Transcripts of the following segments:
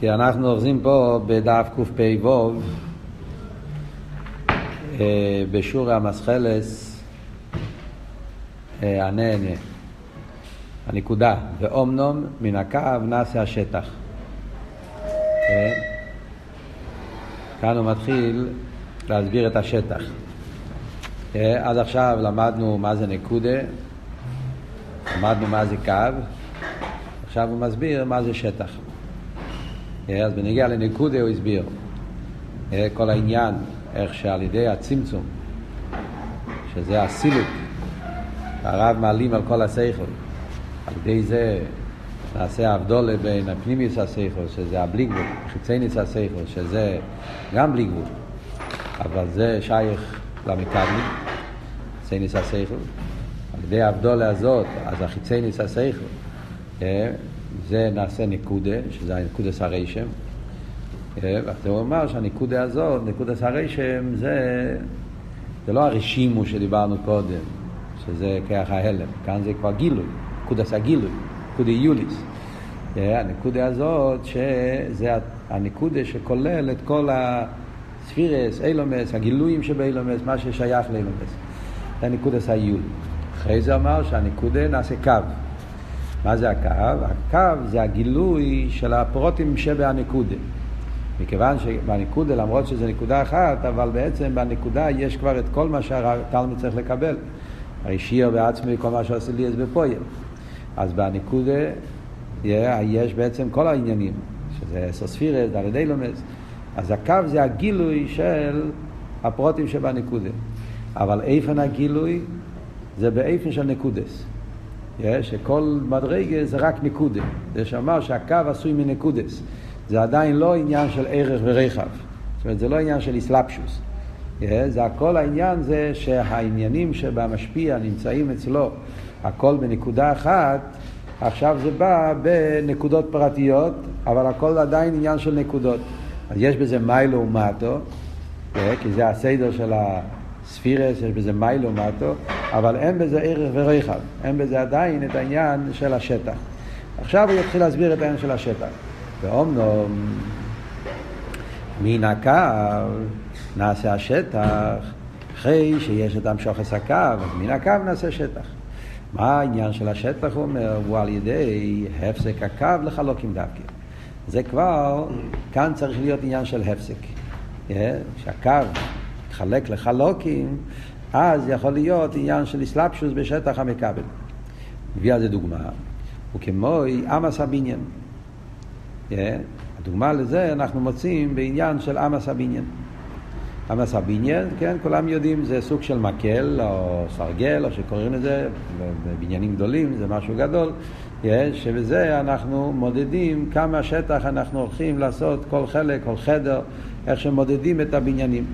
כי אנחנו אוחזים פה בדף קפ"ו, אה, בשור המסחלס, אה, הנהנה, הנקודה, ואומנום מן הקו נעשה השטח. אה, כאן הוא מתחיל להסביר את השטח. עד עכשיו למדנו מה זה נקודה, למדנו מה זה קו, עכשיו הוא מסביר מה זה שטח. אז בנגיע לנקודה הוא הסביר. כל העניין, איך שעל ידי הצמצום, שזה הסילוק, הרב מעלים על כל השכל, על ידי זה נעשה הבדולה בין הפנימיוס השכל, שזה הבלי גבול, חיצייניס השכל, שזה גם בלי גבול, אבל זה שייך למקדמים, חיצייניס השכל. על ידי ההבדולה הזאת, אז החיצייניס השכל, זה נעשה נקודה, שזה הנקודס הרשם. אז הוא אמר שהנקודה הזאת, נקודס הרשם, זה, זה לא הרשימו שדיברנו קודם, שזה כרך ההלם, כאן זה כבר גילוי, נקודס הגילוי, נקודה יוליס. הנקודה הזאת, שזה הנקודה שכולל את כל הספירס, אילומס, הגילויים שבאילומס, מה ששייך לאילומס. זה נקודס היולי. אחרי זה אמר שהנקודה נעשה קו. מה זה הקו? הקו זה הגילוי של הפרוטים שבהנקודה. מכיוון שבנקודה, למרות שזה נקודה אחת, אבל בעצם בנקודה יש כבר את כל מה שהתלמיד צריך לקבל. הרי שיר בעצמי כל מה שעושה לי אז בפועל. אז בנקודה יש בעצם כל העניינים, שזה סוספירס, דלת אילומס. אז הקו זה הגילוי של הפרוטים שבנקודה. אבל איפן הגילוי זה באיפן של נקודס. שכל מדרגה זה רק נקודה. זה שאמר שהקו עשוי מנקודס. זה עדיין לא עניין של ערך ורחב. זאת אומרת, זה לא עניין של איסלפשוס. זה הכל העניין זה שהעניינים שבמשפיע נמצאים אצלו, הכל בנקודה אחת, עכשיו זה בא בנקודות פרטיות, אבל הכל עדיין עניין של נקודות. אז יש בזה מיילו ומטו, כי זה הסדר של ה... ספירס, יש בזה מיילו מטו, אבל אין בזה ערך ורחב, אין בזה עדיין את העניין של השטח. עכשיו הוא יתחיל להסביר את העניין של השטח. ואומנום, מן הקו נעשה השטח, אחרי שיש את המשוכס הקו, אז מן הקו נעשה שטח. מה העניין של השטח, הוא אומר, הוא על ידי הפסק הקו לחלוקים דווקא. זה כבר, כאן צריך להיות עניין של הפסק. שהקו מתחלק לחלוקים, אז יכול להיות עניין של אסלאפשוס בשטח המכבל. מביא על זה דוגמה, הוא כמו אמס הבניין. Yeah, הדוגמה לזה אנחנו מוצאים בעניין של אמס הבניין. אמס הבניין, כן, כולם יודעים, זה סוג של מקל או סרגל, או שקוראים לזה, בבניינים גדולים, זה משהו גדול, yeah, שבזה אנחנו מודדים כמה שטח אנחנו הולכים לעשות כל חלק, כל חדר, איך שמודדים את הבניינים.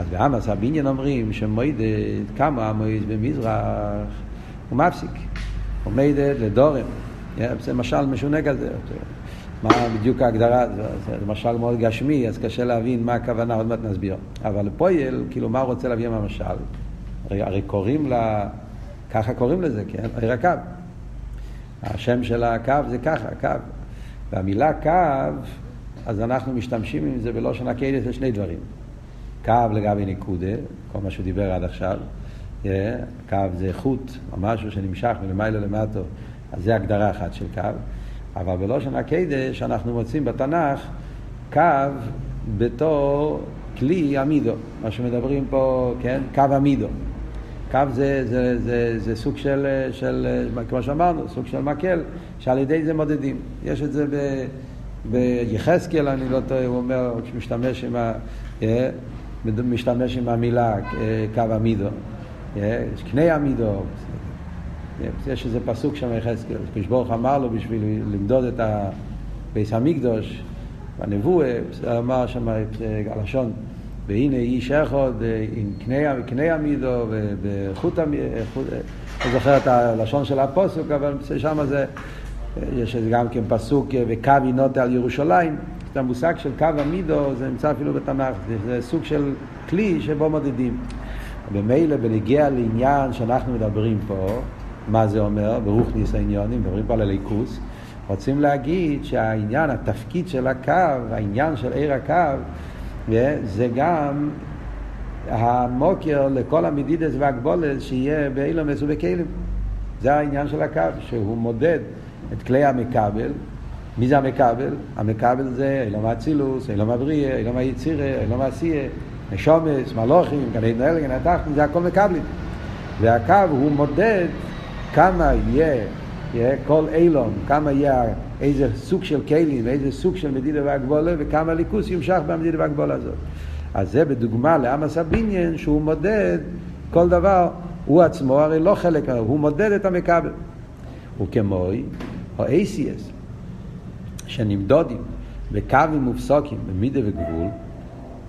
אז באמס הבניין אומרים שמועדת כמה המועד במזרח הוא מפסיק, עומדת לדורם. זה משל משונה כזה. מה בדיוק ההגדרה, זה, משל מאוד גשמי, אז קשה להבין מה הכוונה, עוד מעט נסביר. אבל פועל, כאילו מה הוא רוצה להביא מהמשל? הרי, הרי קוראים לה, ככה קוראים לזה, כן? הרי הקו. השם של הקו זה ככה, קו. והמילה קו, אז אנחנו משתמשים עם זה בלושן הקהילת לשני דברים. קו לגבי נקודה, כל מה שהוא דיבר עד עכשיו. קו זה חוט או משהו שנמשך מלמעלה למטו, אז זה הגדרה אחת של קו. אבל בלושן הקדש אנחנו מוצאים בתנ"ך קו בתור כלי עמידו, מה שמדברים פה, כן? קו עמידו. קו זה, זה, זה, זה סוג של, של, כמו שאמרנו, סוג של מקל, שעל ידי זה מודדים. יש את זה ביחזקאל, אני לא טועה, הוא אומר, כשמשתמש עם ה... משתמש עם המילה קו עמידו, יש קנה עמידו, יש איזה פסוק שם יחזקאל, כשברוך אמר לו בשביל למדוד את הביס המקדוש, בנבואה, אמר שם הלשון, והנה איש אחד עם קנה עמידו וחוט עמידו, אני זוכר את הלשון של הפוסק, אבל שם זה, יש גם כן פסוק וקו ינוטה על ירושלים. את המושג של קו המידו, זה נמצא אפילו בתנ"ך, זה סוג של כלי שבו מודדים. במילא, בנגיע לעניין שאנחנו מדברים פה, מה זה אומר, ברוך ניס העניונים, מדברים פה על הליכוס, רוצים להגיד שהעניין, התפקיד של הקו, העניין של עיר הקו, זה גם המוקר לכל המדידס והגבולת שיהיה באילומס ובכלים. זה העניין של הקו, שהוא מודד את כלי המכבל. מי זה המכבל? המכבל זה אילום האצילוס, אילום הבריאה, אילום היצירה, אילום העשייה, נשומס, מלוכים, גני נהל, גני התחתן, זה הכל מכבלים. והקו הוא מודד כמה יהיה, יהיה כל אילון, כמה יהיה איזה סוג של כלים, איזה סוג של מדידה והגבולה, וכמה ליכוס ימשך במדידה והגבולה הזאת. אז זה בדוגמה לעמס הבניין שהוא מודד כל דבר, הוא עצמו הרי לא חלק, הוא מודד את המכבל. וכמוי, או ACS, שנמדודים בקווים מופסוקים, במידה וגבול,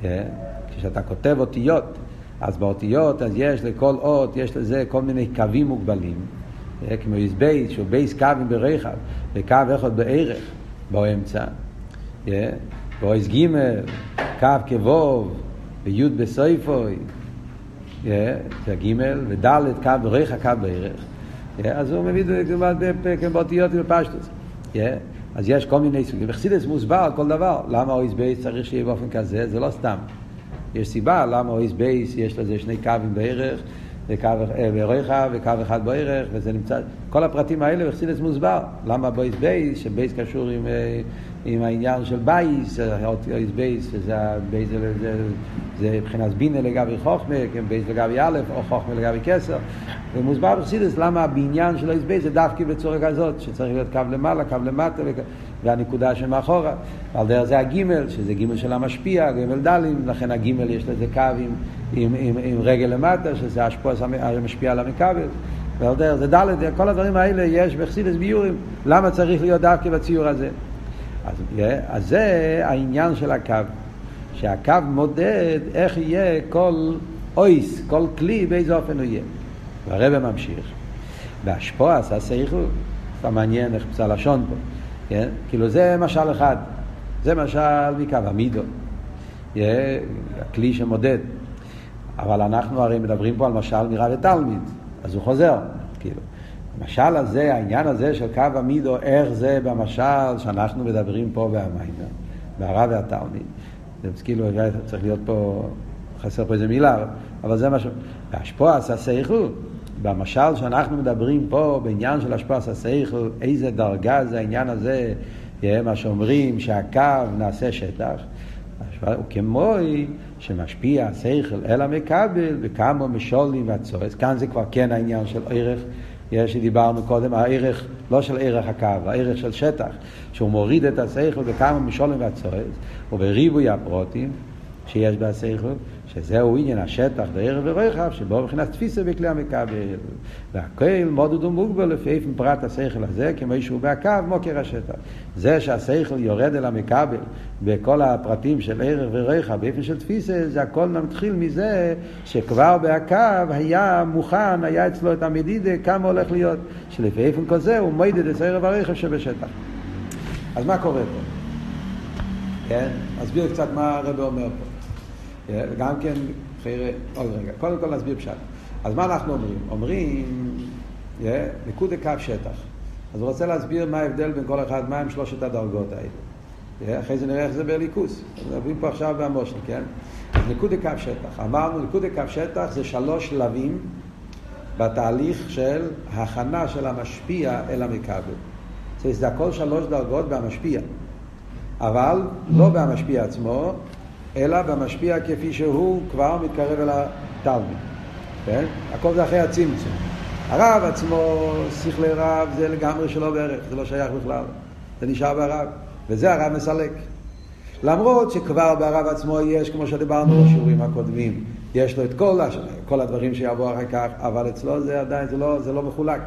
אה, כשאתה כותב אותיות, אז באותיות, אז יש לכל אות, יש לזה כל מיני קווים מוגבלים, אה, כמו איז בייס, שהוא בייס קווים ברחב, וקו אחד בערך, באמצע, אה, ואויס ג' קו כבוב, וי' בסויפוי, זה ג' וד' קו בריך, קו בערך. אז הוא מביא באותיות ובפשטוס. אז יש כל מיני סוגים. בחסידס מוסבר כל דבר. למה אויס בייס צריך שיהיה באופן כזה? זה לא סתם. יש סיבה למה אויס בייס יש לזה שני קווים בערך, וקו בעריכה וקו אחד בערך, וזה נמצא, כל הפרטים האלה בחסידס מוסבר. למה בויס בייס, שבייס קשור עם... עם העניין של בייס, אויס בייס, זה, בייס זה, מבחינת בינה לגבי חוכמה, כן, בייס לגבי א', או חוכמה לגבי כסר. ומוסבר בחסידס למה הבניין של אויס בייס זה דווקא בצורה כזאת, שצריך להיות קו למעלה, קו למטה, והנקודה שמאחורה. ועל דרך זה הגימל, שזה גימל של המשפיע, גימל דלים, לכן הגימל יש לזה קו עם, עם, עם, עם רגל למטה, שזה השפוע המשפיע על המקבל. ועל דרך זה דלת, כל הדברים האלה יש בחסידס ביאורים, למה צריך להיות דווקא בציור הזה. אז, אז זה העניין של הקו, שהקו מודד איך יהיה כל אויס, כל כלי, באיזה אופן הוא יהיה. והרבא ממשיך. בהשפוע עשה סייכו, זה מעניין איך פסל לשון פה, כן? כאילו זה משל אחד, זה משל מקו המידו, הכלי שמודד. אבל אנחנו הרי מדברים פה על משל מרב ותלמיד, אז הוא חוזר, כאילו. המשל הזה, העניין הזה של קו המידו, איך זה במשל שאנחנו מדברים פה בהמיימר, בהרב והתלמיד. זה כאילו צריך להיות פה, חסר פה איזה מילה, אבל זה מה ש... והשפוע עשה סייכו, במשל שאנחנו מדברים פה בעניין של השפוע עשה סייכו, איזה דרגה זה העניין הזה, מה שאומרים שהקו נעשה שטח. הוא כמו שמשפיע השכל אל המקבל וכמה משולים והצורס. כאן זה כבר כן העניין של ערך שדיברנו קודם, הערך, לא של ערך הקו, הערך של שטח, שהוא מוריד את השכל בכמה משולים והצועץ, ובריבוי הפרוטים שיש בשכל, שזהו עניין השטח בערב ורחב, שבו מבחינת תפיסה בכלי המכבל. והכל מודד ומוגבל לפי איפן פרט השכל הזה, כמו שהוא בהקו, מוקר השטח. זה שהשכל יורד אל המכבל בכל הפרטים של ערך ורחב, באיפן של תפיסה, זה הכל מתחיל מזה שכבר בהקו היה מוכן, היה אצלו את המדידה, כמה הולך להיות, שלפי איפן כזה הוא מוידד את ערב הרחב שבשטח. אז מה קורה פה? כן? אסביר קצת מה הרב אומר פה. גם כן, חייר, עוד רגע, קודם כל נסביר פשט. אז מה אנחנו אומרים? אומרים, נקוד קו שטח. אז הוא רוצה להסביר מה ההבדל בין כל אחד, מה הם שלושת הדרגות האלה. אחרי זה נראה איך זה בליכוס. מדברים פה עכשיו במושל, כן? אז נקוד קו שטח. אמרנו, נקוד קו שטח זה שלוש שלבים בתהליך של הכנה של המשפיע אל המכבל. זה הכל שלוש דרגות במשפיע. אבל לא במשפיע עצמו, אלא במשפיע כפי שהוא כבר מתקרב אל התלמיד. כן? הכל זה אחרי הצמצום. הרב עצמו, שכלי רב, זה לגמרי שלא בערך, זה לא שייך בכלל. זה נשאר ברב, וזה הרב מסלק. למרות שכבר ברב עצמו יש, כמו שדיברנו בשיעורים הקודמים, יש לו את כל, כל הדברים שיבואו אחר כך, אבל אצלו זה עדיין, זה לא, זה לא מחולק.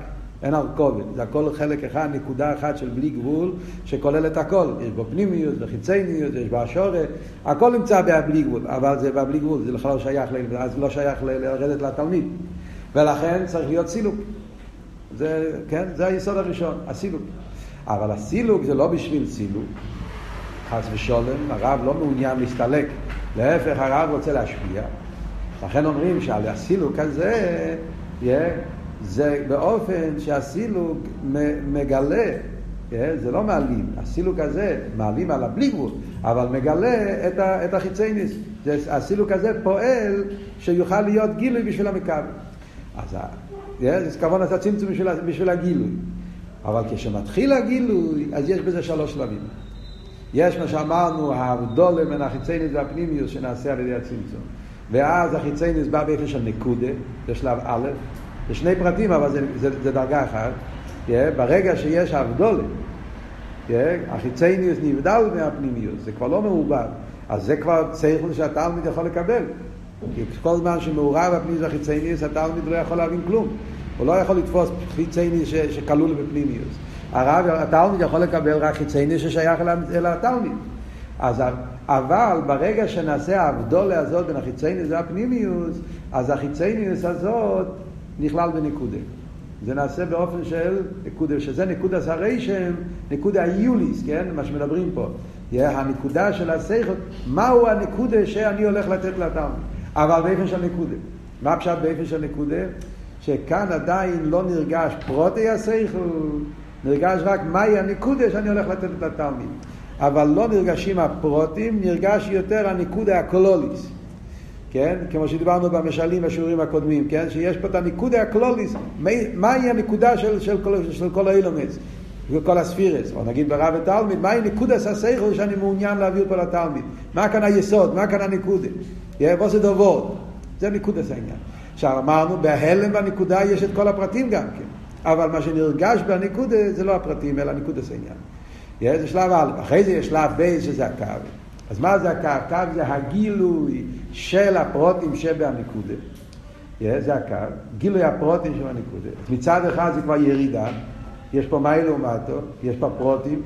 אין הרכובת, זה הכל חלק אחד, נקודה אחת של בלי גבול, שכולל את הכל. יש בו פנימיות וחיצוניות, יש בו השורת, הכל נמצא בלי גבול, אבל זה בלי גבול, זה בכלל לא שייך, אז לא שייך לרדת לתלמיד. ולכן צריך להיות סילוק. זה, כן, זה היסוד הראשון, הסילוק. אבל הסילוק זה לא בשביל סילוק. חס ושולם, הרב לא מעוניין להסתלק. להפך, הרב רוצה להשפיע. לכן אומרים שעל הסילוק הזה, yeah, זה באופן שהסילוק מגלה כן? זה לא מעלים. הסילוק הזה מעלים על הבלי גבול, אבל מגלה את, ה, את החיצייניס. הסילוק הזה פועל שיוכל להיות גילוי בשביל המקבל. אז זה כמובן את הצמצום בשביל, בשביל הגילוי. אבל כשמתחיל הגילוי, אז יש בזה שלוש שלבים. יש מה שאמרנו, ההבדולה בין החיצייניס והפנימיוס שנעשה על ידי הצמצום. ואז החיצייניס בא באופן של נקודה, זה שלב א', זה שני פרטים אבל זה, זה, זה דרגה אחת. Yeah, ברגע שיש הבדולה, yeah, החיצייניוס נבדל מהפנימיוס, זה כבר לא מעובד. אז זה כבר צריך שהתלמיד יכול לקבל. כי כל זמן שמעורב הפנימיוס והחיצייניוס, התלמיד לא יכול להבין כלום. הוא לא יכול לתפוס חיצייניוס שכלול בפנימיוס. הרב, התלמיד יכול לקבל רק חיצייניוס ששייך אל התלמיד. אז, אבל ברגע שנעשה האבדולה הזאת בין החיצייניוס והפנימיוס, אז החיצייניוס הזאת נכלל בנקודה. זה נעשה באופן של נקודה, שזה נקודה הרשם, נקודה היוליס, כן? מה שמדברים פה. הנקודה של הסייכות, מהו הנקודה שאני הולך לתת לתלמיד. אבל באופן של נקודה. מה פשט באופן של נקודה? שכאן עדיין לא נרגש פרוטי הסייכות, נרגש רק מהי הנקודה שאני הולך לתת לתלמיד. אבל לא נרגשים הפרוטים, נרגש יותר הנקודה הקולוליס. כן? כמו שדיברנו במשלים בשיעורים הקודמים, כן? שיש פה את הניקודה הקלוליס, מהי הנקודה של, של, של, של כל האילומס, וכל הספירס, או נגיד ברב ותלמיד, מהי נקודס הסייכל שאני מעוניין להעביר פה לתלמיד, מה כאן היסוד, מה כאן הנקודה, איפה זה דוברות, זה נקודס העניין. עכשיו אמרנו, בהלם בנקודה יש את כל הפרטים גם כן, אבל מה שנרגש בנקודה זה לא הפרטים, אלא נקודס העניין. זה שלב א', אחרי זה יש שלב ב' שזה הקו. אז מה זה הקו? קו זה הגילוי של הפרוטים שבהנקודה. Yeah, זה הקו, גילוי הפרוטים שבהנקודה. מצד אחד זה כבר ירידה, יש פה מי לעומתו, יש פה פרוטים,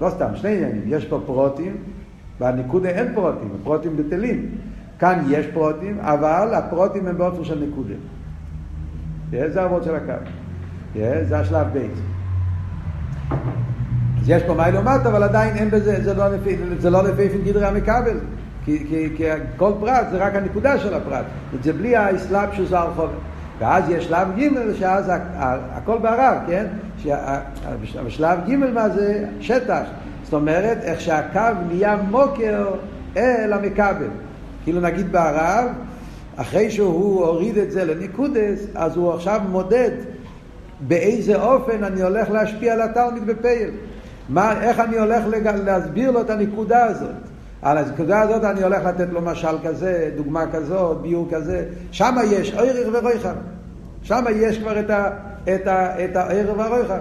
לא סתם, שני עניינים, יש פה פרוטים, בנקודה אין פרוטים, הפרוטים בטלים. כאן יש פרוטים, אבל הפרוטים הם באופן של. Yeah, זה העבוד של הקו. זה השלב ב'. אז יש פה מייל ומטה, אבל עדיין אין בזה, זה לא לפי, זה לא לפי גדרי המכבל. כי, כי, כי כל פרט זה רק הנקודה של הפרט. זה בלי האסלאפ של זר חובר. ואז יש שלב ג' שאז הכל בערב, כן? בשלב ג' מה זה? שטח. זאת אומרת, איך שהקו נהיה מוקר אל המכבל. כאילו נגיד בערב, אחרי שהוא הוריד את זה לניקודס, אז הוא עכשיו מודד באיזה אופן אני הולך להשפיע על התלמיד בפייל. מה, איך אני הולך. להסביר לו את הנקודה הזאת. על הנקודה הזאת אני הולך לתת לו משל כזה, דוגמה כזאת, ביור כזה. שם יש ערך ורויחם. שם יש כבר את, ה, את, ה, את הערך והרויחם.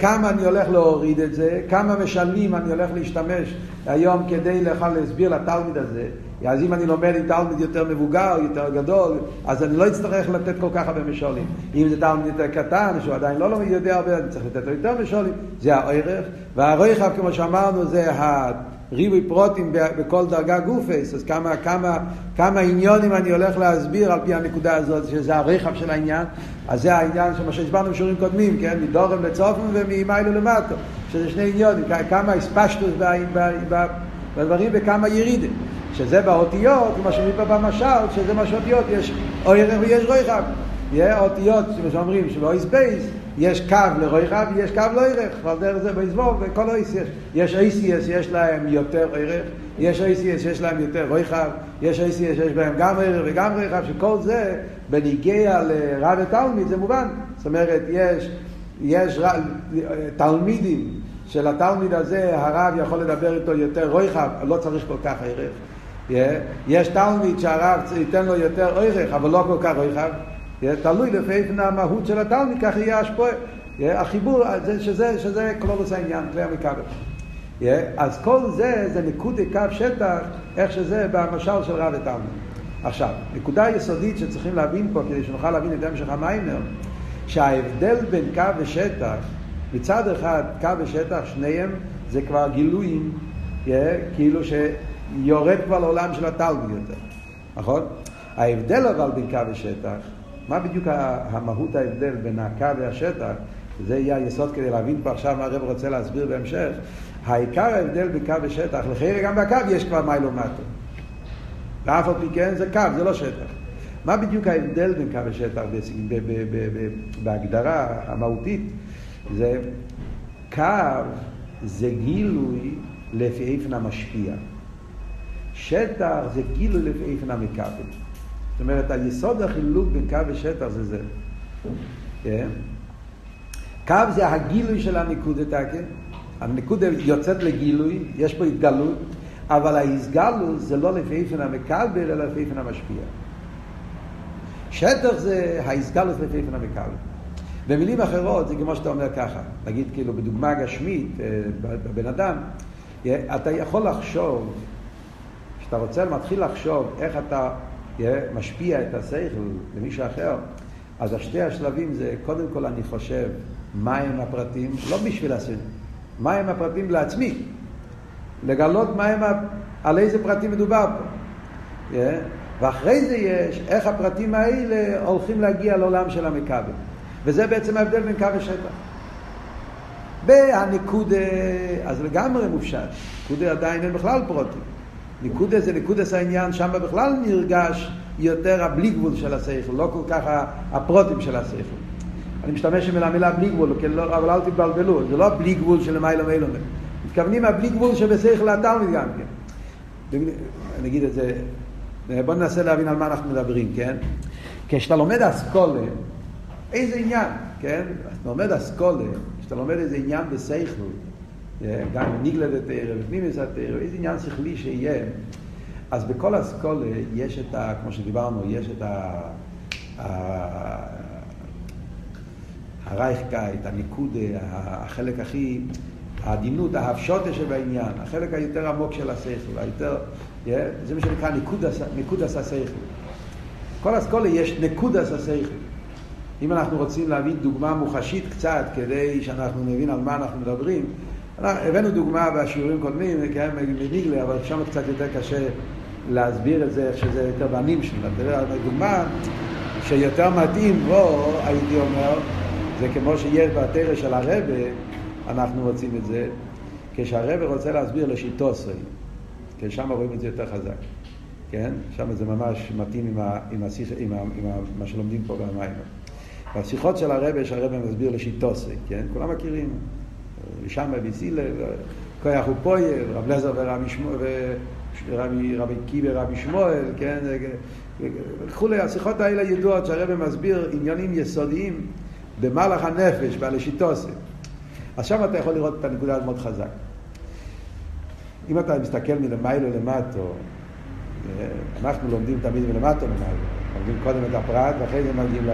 כמה אני הולך להוריד את זה, כמה משלים אני הולך להשתמש היום כדי לך להסביר לתלמיד הזה. אז אם אני לומד עם תלמיד יותר מבוגר, יותר גדול, אז אני לא אצטרך לתת כל כך הרבה משולים. אם זה תלמיד יותר קטן, שהוא עדיין לא לומד יודע הרבה, אני צריך לתת לו יותר משולים. זה הערך. והרויחב, כמו שאמרנו, זה הריבוי פרוטים בכל דרגה גופס. אז כמה, כמה, כמה עניונים אני הולך להסביר על פי הנקודה הזאת, שזה הרחב של העניין. אז זה העניין של מה שהסברנו בשיעורים קודמים, כן? מדורם לצופן וממיילו למטו. שזה שני עניונים. כמה הספשטוס בדברים וכמה ירידים. שזה באותיות, כמו שנראה במשל, שזה מה שאותיות, יש אוירך ויש רויחב. יהיה אותיות, כמו שאומרים, שבאויס בייס, יש קו לרויחב ויש קו לאוירך, ועל דרך זה באיזבור, וכל אויס יש. אייסיאס שיש להם יותר אוירך, יש אייסיאס שיש להם יותר רויחב, יש אייסיאס שיש בהם גם אוירך וגם רויחב, שכל זה, בניגיע לרב ותלמיד, זה מובן. זאת אומרת, יש, יש. תלמידים של התלמיד הזה, הרב יכול לדבר איתו יותר רויחב, לא צריך כל כך ערך. יש תלמיד שהרב ייתן לו יותר ערך, אבל לא כל כך ערך, תלוי לפי המהות של התלמיד, כך יהיה השפועה. החיבור, שזה, שזה קלולוס העניין, כלי המכבל. אז כל זה, זה נקודי קו שטח, איך שזה במשל של רב ותלמיד. עכשיו, נקודה יסודית שצריכים להבין פה, כדי שנוכל להבין את המשך המיימר, שההבדל בין קו ושטח, מצד אחד קו ושטח, שניהם, זה כבר גילויים, כאילו ש... יורד כבר לעולם של התלמיד יותר, נכון? ההבדל אבל בין קו ושטח, מה בדיוק המהות ההבדל בין הקו והשטח, זה יהיה היסוד כדי להבין פה עכשיו מה הרב רוצה להסביר בהמשך, העיקר ההבדל בין קו ושטח, לכן גם בקו יש כבר מיילו מטו. ואף על פי כן זה קו, זה לא שטח. מה בדיוק ההבדל בין קו ושטח בהגדרה המהותית? זה קו זה גילוי לפי איפן המשפיע. שטח זה גילוי לפי איפן המקבל. אומרת, היסוד החילוק בין קו ושטח זה זה. כן? קו זה הגילוי של הניקודה תקה. הניקודה יוצאת לגילוי, יש פה התגלות, אבל ההסגלות זה לא לפי איפן המקבל, אלא לפי איפן המשפיע. שטח זה ההסגלות לפי איפן המקבל. במילים אחרות זה כמו שאתה אומר ככה, נגיד כאילו בדוגמה גשמית, אה, בבן אדם, אתה יכול לחשוב, כשאתה רוצה, מתחיל לחשוב איך אתה משפיע את השכל למישהו אחר, אז השתי השלבים זה, קודם כל אני חושב מהם הפרטים, לא בשביל הסדר, מהם הפרטים לעצמי, לגלות מהם, על איזה פרטים מדובר פה. ואחרי זה יש איך הפרטים האלה הולכים להגיע לעולם של המכבל. וזה בעצם ההבדל בין קו ושטח. והנקודה, אז לגמרי מופשט. נקודה עדיין אין בכלל פרוטים. נקודה זה נקודס העניין, שם בכלל נרגש יותר הבלי גבול של השכל, לא כל כך הפרוטים של השכל. אני משתמש עם המילה בלי גבול, לא, אבל אל תתבלבלו, זה לא בלי גבול של מיילא מיילא. מתכוונים הבלי גבול שבשכל התלמיד גם כן. אני אגיד את זה, בואו ננסה להבין על מה אנחנו מדברים, כן? כשאתה לומד אסכולה, איזה עניין, כן? אתה לומד אסכולה, כשאתה לומד איזה עניין בשכל, גם ניגלה דתרא ופנימיס התרא, איזה עניין שכלי שיהיה, אז בכל אסכולה יש את ה... כמו שדיברנו, יש את ה... הרייכקייט, הניקודה, החלק הכי, העדינות, ההפשוטה שבעניין, החלק היותר עמוק של השכל, היותר, זה מה שנקרא נקודס השכל. כל אסכולה יש נקודס השכל. אם אנחנו רוצים להביא דוגמה מוחשית קצת, כדי שאנחנו נבין על מה אנחנו מדברים, הבאנו דוגמה בשיעורים קודמים, כן, מניגלה, אבל שם קצת יותר קשה להסביר את זה, איך שזה יותר בנים שלנו. דוגמה שיותר מתאים בו, הייתי אומר, זה כמו שיש בתרא של הרבה, אנחנו רוצים את זה, כשהרבה רוצה להסביר לשיטוסי, כי שם רואים את זה יותר חזק, כן? שם זה ממש מתאים עם, ה, עם, השיח, עם, ה, עם ה, מה שלומדים פה במים. בשיחות של הרבה, שהרבה מסביר לשיטוסי, כן? כולם מכירים. שם בסילה, כוח ופויל, רב לזר ורבי שמואל, ורבי קיבי ורבי שמואל, כן? וכולי, השיחות האלה ידועות שהרבא מסביר עניינים יסודיים במהלך הנפש, בעלשיטוסי. אז שם אתה יכול לראות את הנקודה מאוד חזק. אם אתה מסתכל מלמיילו למטו, אנחנו לומדים תמיד מלמטו למעלה, לומדים קודם את הפרט ואחרי זה מגיעים ל...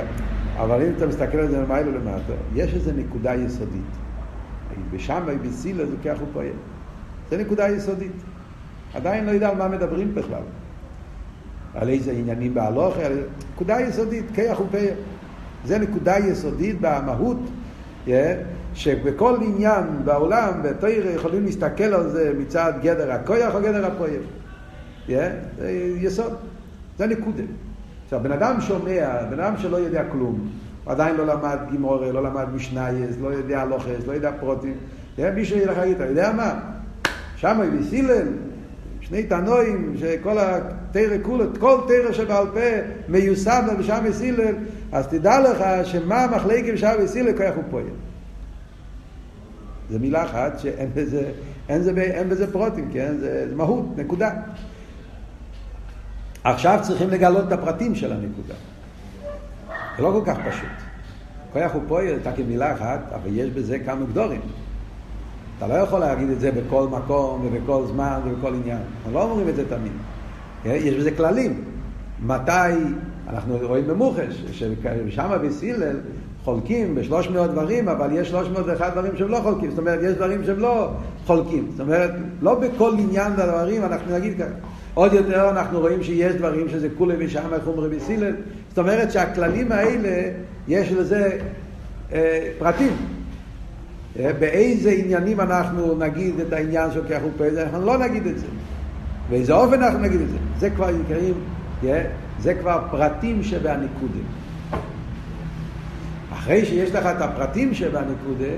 אבל אם אתה מסתכל על זה מלמיילו למטו, יש איזו נקודה יסודית. ושם בסילה זה ככה הוא פועל. זה נקודה יסודית. עדיין לא יודע על מה מדברים בכלל. על איזה עניינים בהלוכה, נקודה יסודית, כיח ופעל. זה נקודה יסודית במהות, yeah, שבכל עניין בעולם, בתויר יכולים להסתכל על זה מצד גדר הכויח או גדר הפועל. Yeah, זה יסוד, זה נקודה. עכשיו, בן אדם שומע, בן אדם שלא יודע כלום, הוא עדיין לא למד גימורה, לא למד משנייס, לא יודע לוחס, לא יודע פרוטים. מישהו ילך להגיד, אתה יודע מה? שם בסילל, שני תנועים, שכל התרא כולו, כל תרא שבעל פה מיוסד לו בשם בסילל, אז תדע לך שמה מחלקת בשם בסילל כוח הוא פועל. זה מילה אחת שאין בזה, אין, זה, אין בזה פרוטים, כן? זה, זה מהות, נקודה. עכשיו צריכים לגלות את הפרטים של הנקודה. זה לא כל כך פשוט. כוח הוא פועל, אתה כמילה אחת, אבל יש בזה כמה גדורים. אתה לא יכול להגיד את זה בכל מקום ובכל זמן ובכל עניין. אנחנו לא אומרים את זה תמיד. יש בזה כללים. מתי, אנחנו רואים במוחש, ששם בסילל חולקים בשלוש מאות דברים, אבל יש שלוש מאות ואחד דברים שהם לא חולקים. זאת אומרת, יש דברים שהם לא חולקים. זאת אומרת, לא בכל עניין דברים אנחנו נגיד ככה. עוד יותר אנחנו רואים שיש דברים שזה כולי ושם חומרי בסילל. זאת אומרת שהכללים האלה, יש לזה אה, פרטים. אה, באיזה עניינים אנחנו נגיד את העניין של ככה ופעיל, אנחנו לא נגיד את זה. באיזה אופן אנחנו נגיד את זה. זה כבר נקראים, אה, זה כבר פרטים שבהנקודה. אחרי שיש לך את הפרטים שבהנקודה,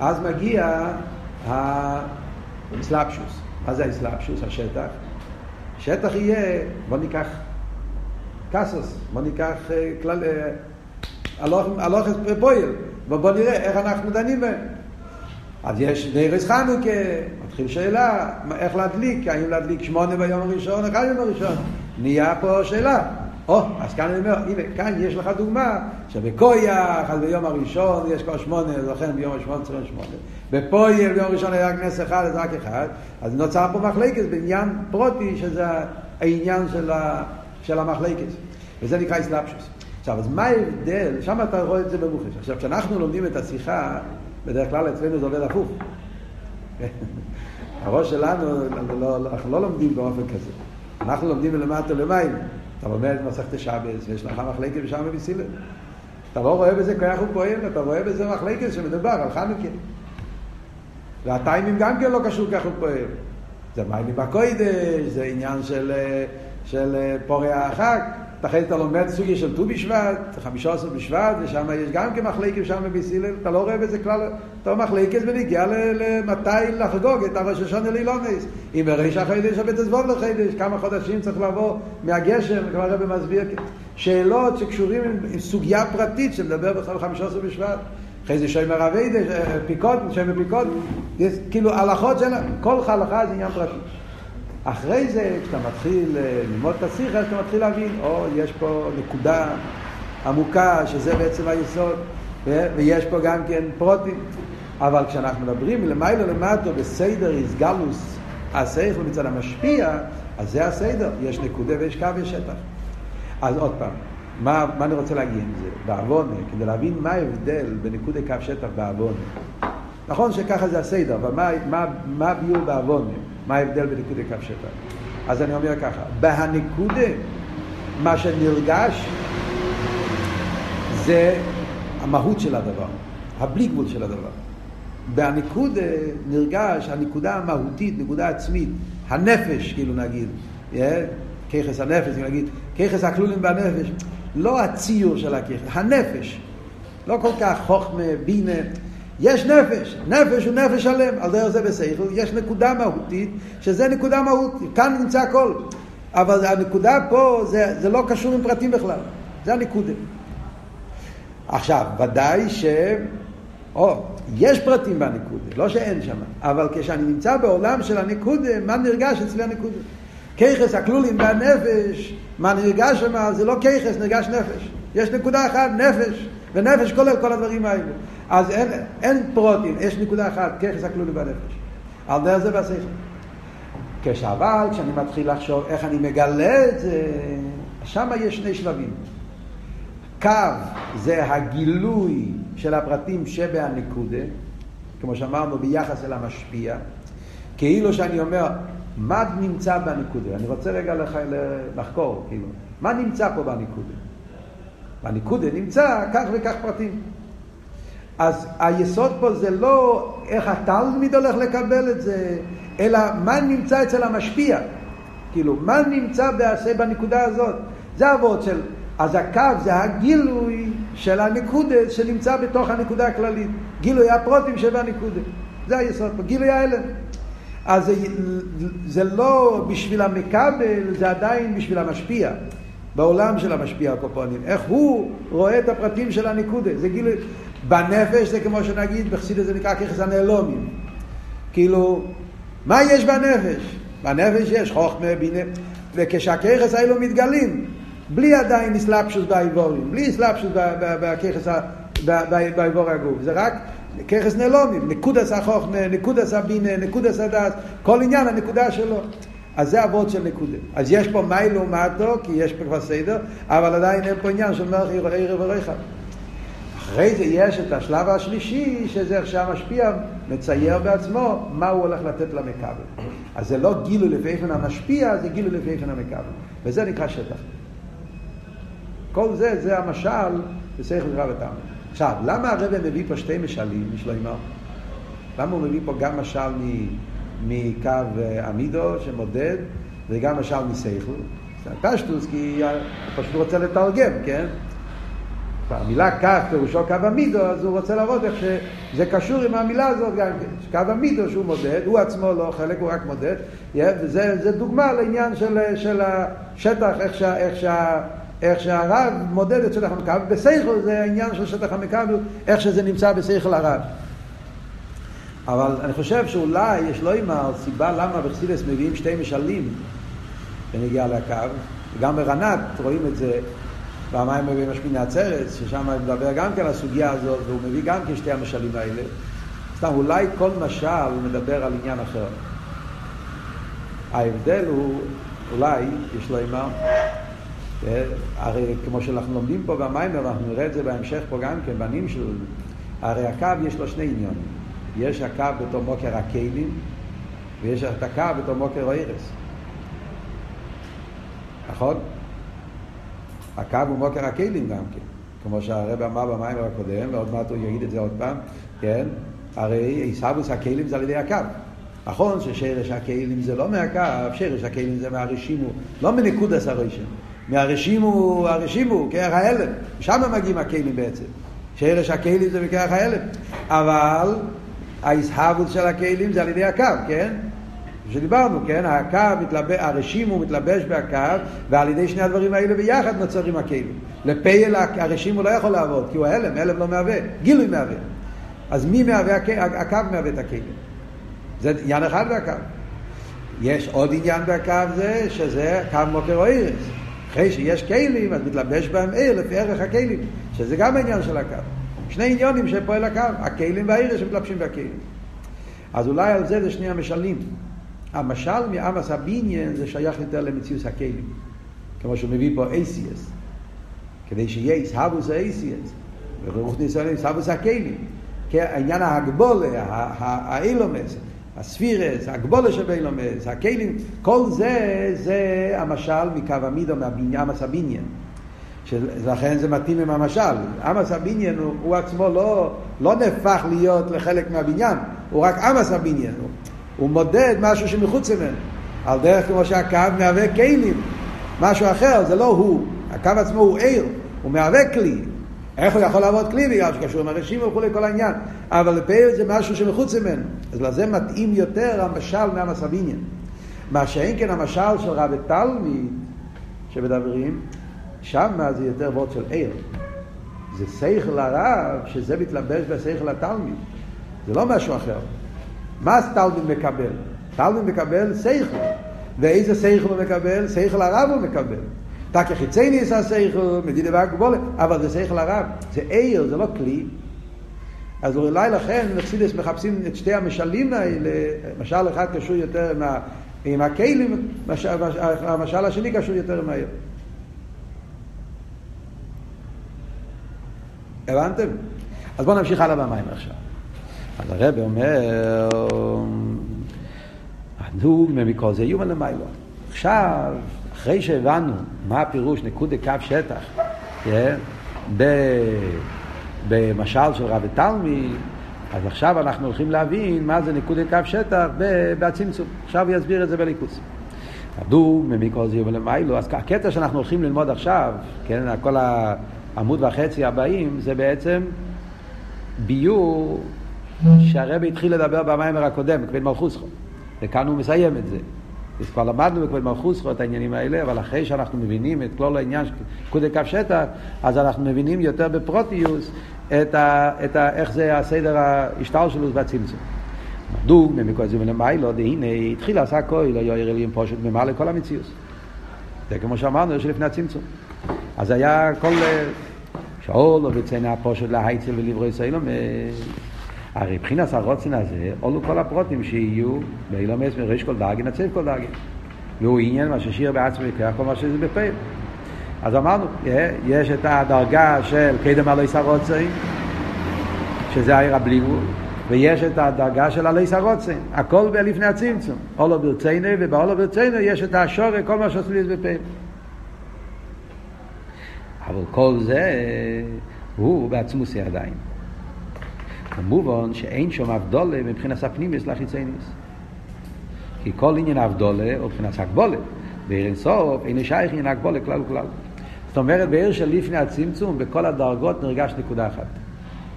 אז מגיע האסלאפשוס. מה זה האסלאפשוס? השטח. שטח יהיה, בוא ניקח קסוס, בוא ניקח אה, כלל, הלוך פועל, ובוא נראה איך אנחנו דנים בהם. אז יש נרס חנוכה, מתחיל שאלה, איך להדליק, האם להדליק שמונה ביום הראשון, אחד ביום הראשון. נהיה פה שאלה. או, אז כאן אני אומר, הנה, כאן יש לך דוגמה שבקויח, אז ביום הראשון יש כבר שמונה, לכן ביום השמונה צריך שמונה. בפויל ביום הראשון היה רק נס אחד, אז רק אחד. אז נוצר פה מחלקת בעניין פרוטי, שזה העניין של, ה, של המחלקת. וזה נקרא אסלאפשוס. עכשיו, אז מה ההבדל? שם אתה רואה את זה במוחש. עכשיו, כשאנחנו לומדים את השיחה, בדרך כלל אצלנו זה עובד הפוך. הראש שלנו, לא, לא, אנחנו לא לומדים באופן כזה. אנחנו לומדים מלמטה למעלה. אתה לומד מסכת שבס, ויש לך מחלקת ושם בסילר. אתה לא רואה בזה כוח ופועל, אתה רואה בזה מחלקת שמדובר על חנוכה. והטיימים גם כן לא קשור ככה ופועל. זה מיילים בקוידש, זה עניין של, של פורי החג. אחרי אתה לומד סוגיה של ט"ו בשבט, חמישה עשר בשבט, ושם יש גם כן מחלקת שם בסילל, אתה לא רואה בזה כלל, אתה רואה מחלקת ונגיע למתי לחגוג את הראש השונה לאילונס. אם בריש החיידש הבית עזבון לחיידש, כמה חודשים צריך לעבור מהגשם, כבר הרב מסביר, שאלות שקשורים עם, עם סוגיה פרטית שמדבר בכלל חמישה עשר בשבט. אחרי זה שם הרב פיקוד, שם פיקוד, כאילו הלכות של כל הלכה זה עניין פרטי. אחרי זה, כשאתה מתחיל אה, ללמוד את השיחה, אתה מתחיל להבין, או, יש פה נקודה עמוקה, שזה בעצם היסוד, ויש פה גם כן פרוטים. אבל כשאנחנו מדברים מלמעלה למטה בסדר איסגלוס, השכל מצד המשפיע, אז זה הסדר, יש נקודה ויש קו ויש שטח. אז עוד פעם, מה, מה אני רוצה להגיד עם זה? בעוונה, כדי להבין מה ההבדל בנקודה קו שטח בעוונה. נכון שככה זה הסדר, אבל מה, הביור בעוונה? מה ההבדל בנקודה קו שטח? אז אני אומר ככה, בהנקודה, מה שנרגש זה המהות של הדבר, הבלי גבול של הדבר. בהנקודה נרגש הנקודה המהותית, נקודה עצמית, הנפש, כאילו נגיד, yeah, ככס הנפש, נגיד, ככס הכלולים בנפש, לא הציור של הככס, הנפש. לא כל כך חוכמה, בינה, יש נפש, נפש הוא נפש שלם, על דרך זה בסייכל, יש נקודה מהותית, שזה נקודה מהותית, כאן נמצא הכל. אבל הנקודה פה, זה, זה לא קשור עם פרטים בכלל, זה הנקודה. עכשיו, ודאי ש... או, יש פרטים בנקודה, לא שאין שם, אבל כשאני נמצא בעולם של הנקודה, מה נרגש אצלי הנקודה? כיחס הכלולים בנפש, מה נרגש שם, זה לא כיחס, נרגש נפש. יש נקודה אחת, נפש, ונפש כולל כל הדברים האלה. אז אין, אין פרוטין, יש נקודה אחת, ככס הכלולי בנפש. על דרך זה בשכל. כשאבל, כשאני מתחיל לחשוב איך אני מגלה את זה, שם יש שני שלבים. קו זה הגילוי של הפרטים שבהנקודה, כמו שאמרנו, ביחס אל המשפיע. כאילו שאני אומר, מה נמצא בנקודה? אני רוצה רגע לח... לחקור, כאילו, מה נמצא פה בנקודה? בנקודה נמצא כך וכך פרטים. אז היסוד פה זה לא איך התלמיד הולך לקבל את זה, אלא מה נמצא אצל המשפיע. כאילו, מה נמצא בעשה בנקודה הזאת? זה אבות של... אז הקו זה הגילוי של הנקודה שנמצא בתוך הנקודה הכללית. גילוי הפרוטים שבנקודה. זה היסוד פה, גילוי ההלם. אז זה, זה לא בשביל המקבל, זה עדיין בשביל המשפיע. בעולם של המשפיע הקופונים. איך הוא רואה את הפרטים של הנקודה. זה גילוי... בנפש זה כמו שנגיד, בחסידות זה נקרא ככס הנעלומים. כאילו, מה יש בנפש? בנפש יש חוכמה, בינה, וכשהככס האלו מתגלים, בלי עדיין אסלאפשוס באיבורים, בלי אסלאפשוס בככס, באיבור הגוף, זה רק ככס נעלומים, נקודס החוכמה, נקודס הבינה, נקודס הדס, כל עניין הנקודה שלו. אז זה אבות של נקודה. אז יש פה מי לעומתו, כי יש פה כבר סדר, אבל עדיין אין פה עניין של מלך ערב וריחב. אחרי זה יש את השלב השלישי, שזה איך שהמשפיע מצייר בעצמו מה הוא הולך לתת למכבל. אז זה לא גילו לפי איפן המשפיע, זה גילו לפי איפן המכבל. וזה נקרא שטח. כל זה, זה המשל בסייכל רב וטעם. עכשיו, למה הרב מביא פה שתי משלים, משלימה? למה הוא מביא פה גם משל מקו עמידו שמודד, וגם משל מסייכל? פשטוס, כי הוא פשוט רוצה לתרגם, כן? המילה כף פירושו קו המידו, אז הוא רוצה להראות איך שזה קשור עם המילה הזאת גם כן. קו המידו שהוא מודד, הוא עצמו לא חלק, הוא רק מודד, וזה דוגמה לעניין של, של השטח, איך, שה, איך, שה, איך שהרב מודד את שטח המקבל. בסייכל זה העניין של שטח המקבל, איך שזה נמצא בסייכל הרב. אבל אני חושב שאולי יש לו אימא סיבה למה בחסידס מביאים שתי משלים בנגיעה לקו, וגם ברנת רואים את זה פעמיים מביאים משפיני עצרת, ששם מדבר גם כן על הסוגיה הזאת, והוא מביא גם כן שתי המשלים האלה. סתם, אולי כל משל הוא מדבר על עניין אחר. ההבדל הוא, אולי, יש לו אימא, הרי כמו שאנחנו לומדים פה במיימר, ואנחנו נראה את זה בהמשך פה גם כן, בנים שלו, הרי הקו יש לו שני עניונים. יש הקו בתור מוקר הכלים, ויש את הקו בתור מוקר הארס. נכון? הקו הוא מוקר הכלים גם כן, כמו שהרב אמר במיימר הקודם, ועוד מעט הוא יגיד את זה עוד פעם, כן? הרי עיסאוויס הכלים זה על ידי הקו. נכון ששרש הכלים זה לא מהקו, שרש הכלים זה מהרשימו, לא מנקודס הרשימו. מהרשימו, הרשימו, כרך ההלם, שם מגיעים הכלים בעצם. שרש הכלים זה מכרך ההלם. אבל ההסהבות של הכלים זה על ידי הקו, כן? שדיברנו, כן? הקו, מתלבש, הרשימו מתלבש בהקו, ועל ידי שני הדברים האלה ביחד נוצרים הכלים. לפייל הרשימו לא יכול לעבוד, כי הוא הלם, הלם לא מהווה, גילוי מהווה. אז מי מהווה, הקו מהווה את הכלים. זה עניין אחד בהקו. יש עוד עניין בהקו זה, שזה קו מוקר או אירס. אחרי שיש כלים, אז מתלבש בהם עיר לפי ערך הכלים, שזה גם העניין של הקו. שני עניונים שפועל הקו, הכלים והעיר שמתלבשים בכלים. אז אולי על זה זה שני המשלים. המשל מאמס הבניין זה שייך יותר למציאוס הכלים. כמו שהוא מביא פה ACS. כדי שיהיה איסהבוס ה-ACS. ורוח ניסיון איסהבוס הכלים. העניין ההגבולה, האילומס, הספירס, הגבולה שבאילומס, הכלים, כל זה, זה המשל מקו המידו, מהמס הבניין. לכן זה מתאים עם המשל. אמס הבניין הוא, הוא עצמו לא, לא נהפך להיות לחלק מהבניין, הוא רק אמס הבניין. הוא, הוא מודד משהו שמחוץ ממנו. על דרך כמו שהקו מהווה כלים, משהו אחר, זה לא הוא. הקו עצמו הוא עיר, הוא מהווה כלי. איך הוא יכול לעבוד כלי בגלל שקשור עם הרשימה וכולי כל העניין. אבל לפעיל זה משהו שמחוץ ממנו. אז לזה מתאים יותר המשל מהמס הבניין. מה שאין כן המשל של רבי תלמיד שמדברים, שם זה יותר וורד של עיר. זה שכל הרב שזה מתלבש בשכל התלמיד. זה לא משהו אחר. מה תלמיד מקבל? תלמיד מקבל שכל. ואיזה שכל הוא מקבל? שכל הרב הוא מקבל. תק יחיצני יש השכל, מדידה והגבולת, אבל זה שכל הרב. זה עיר, זה לא כלי. אז אולי לכן נחסידס מחפשים את שתי המשלים האלה, משל אחד קשור יותר עם, ה, עם הכלים, המשל השני קשור יותר עם העיר. הבנתם? אז בואו נמשיך הלאה במים עכשיו. אז הרב אומר, הדוג מכל זה יומן למיילו. עכשיו, אחרי שהבנו מה הפירוש נקוד קו שטח, כן? במשל של רבי תלמי, אז עכשיו אנחנו הולכים להבין מה זה נקוד קו שטח בצמצום. עכשיו הוא יסביר את זה בליכוס. הדוג מכל זה יומן למיילו, אז הקטע שאנחנו הולכים ללמוד עכשיו, כן? כל העמוד וחצי הבאים, זה בעצם ביור שהרבי התחיל לדבר במיימר הקודם, בכבד מלכוסכו, וכאן הוא מסיים את זה. אז כבר למדנו בכבד מלכוסכו את העניינים האלה, אבל אחרי שאנחנו מבינים את כל העניין של קודי קו שטח, אז אנחנו מבינים יותר בפרוטיוס את, ה, את ה, איך זה הסדר ההשתלשלות והצמצום. דוג ממכל זה ולמיילו, והנה התחיל עשה כהל, לא יאיר אליהם פושט ממלא כל המציאות. זה כמו שאמרנו, יש לפני הצמצום. אז היה כל שאול ובצנע הפושט להייצל ולברוי סיילום הרי מבחינת הרוצן הזה, עולו כל הפרוטים שיהיו באילומס מריש כל דרגן, עצב כל דרגן. והוא עניין מה ששיר בעצמי כך כל מה שזה בפה. אז אמרנו, יש את הדרגה של קדם עלי סרוצן, שזה העיר הבליגו, ויש את הדרגה של עלי סרוצן, הכל לפני הצמצום. עולו ברצינו, ובעולו ברצינו יש את השורי, כל מה שעשו לי בפה. אבל כל זה הוא בעצמוס ידיים. כמובן שאין שם אבדולה מבחינת הפנימיס לחיצייניס. כי כל עניין אבדולה הוא מבחינת הגבולה. בעיר אינסוף אין שייך עניין הגבולה כלל וכלל. זאת אומרת, בעיר של לפני הצמצום, בכל הדרגות נרגש נקודה אחת.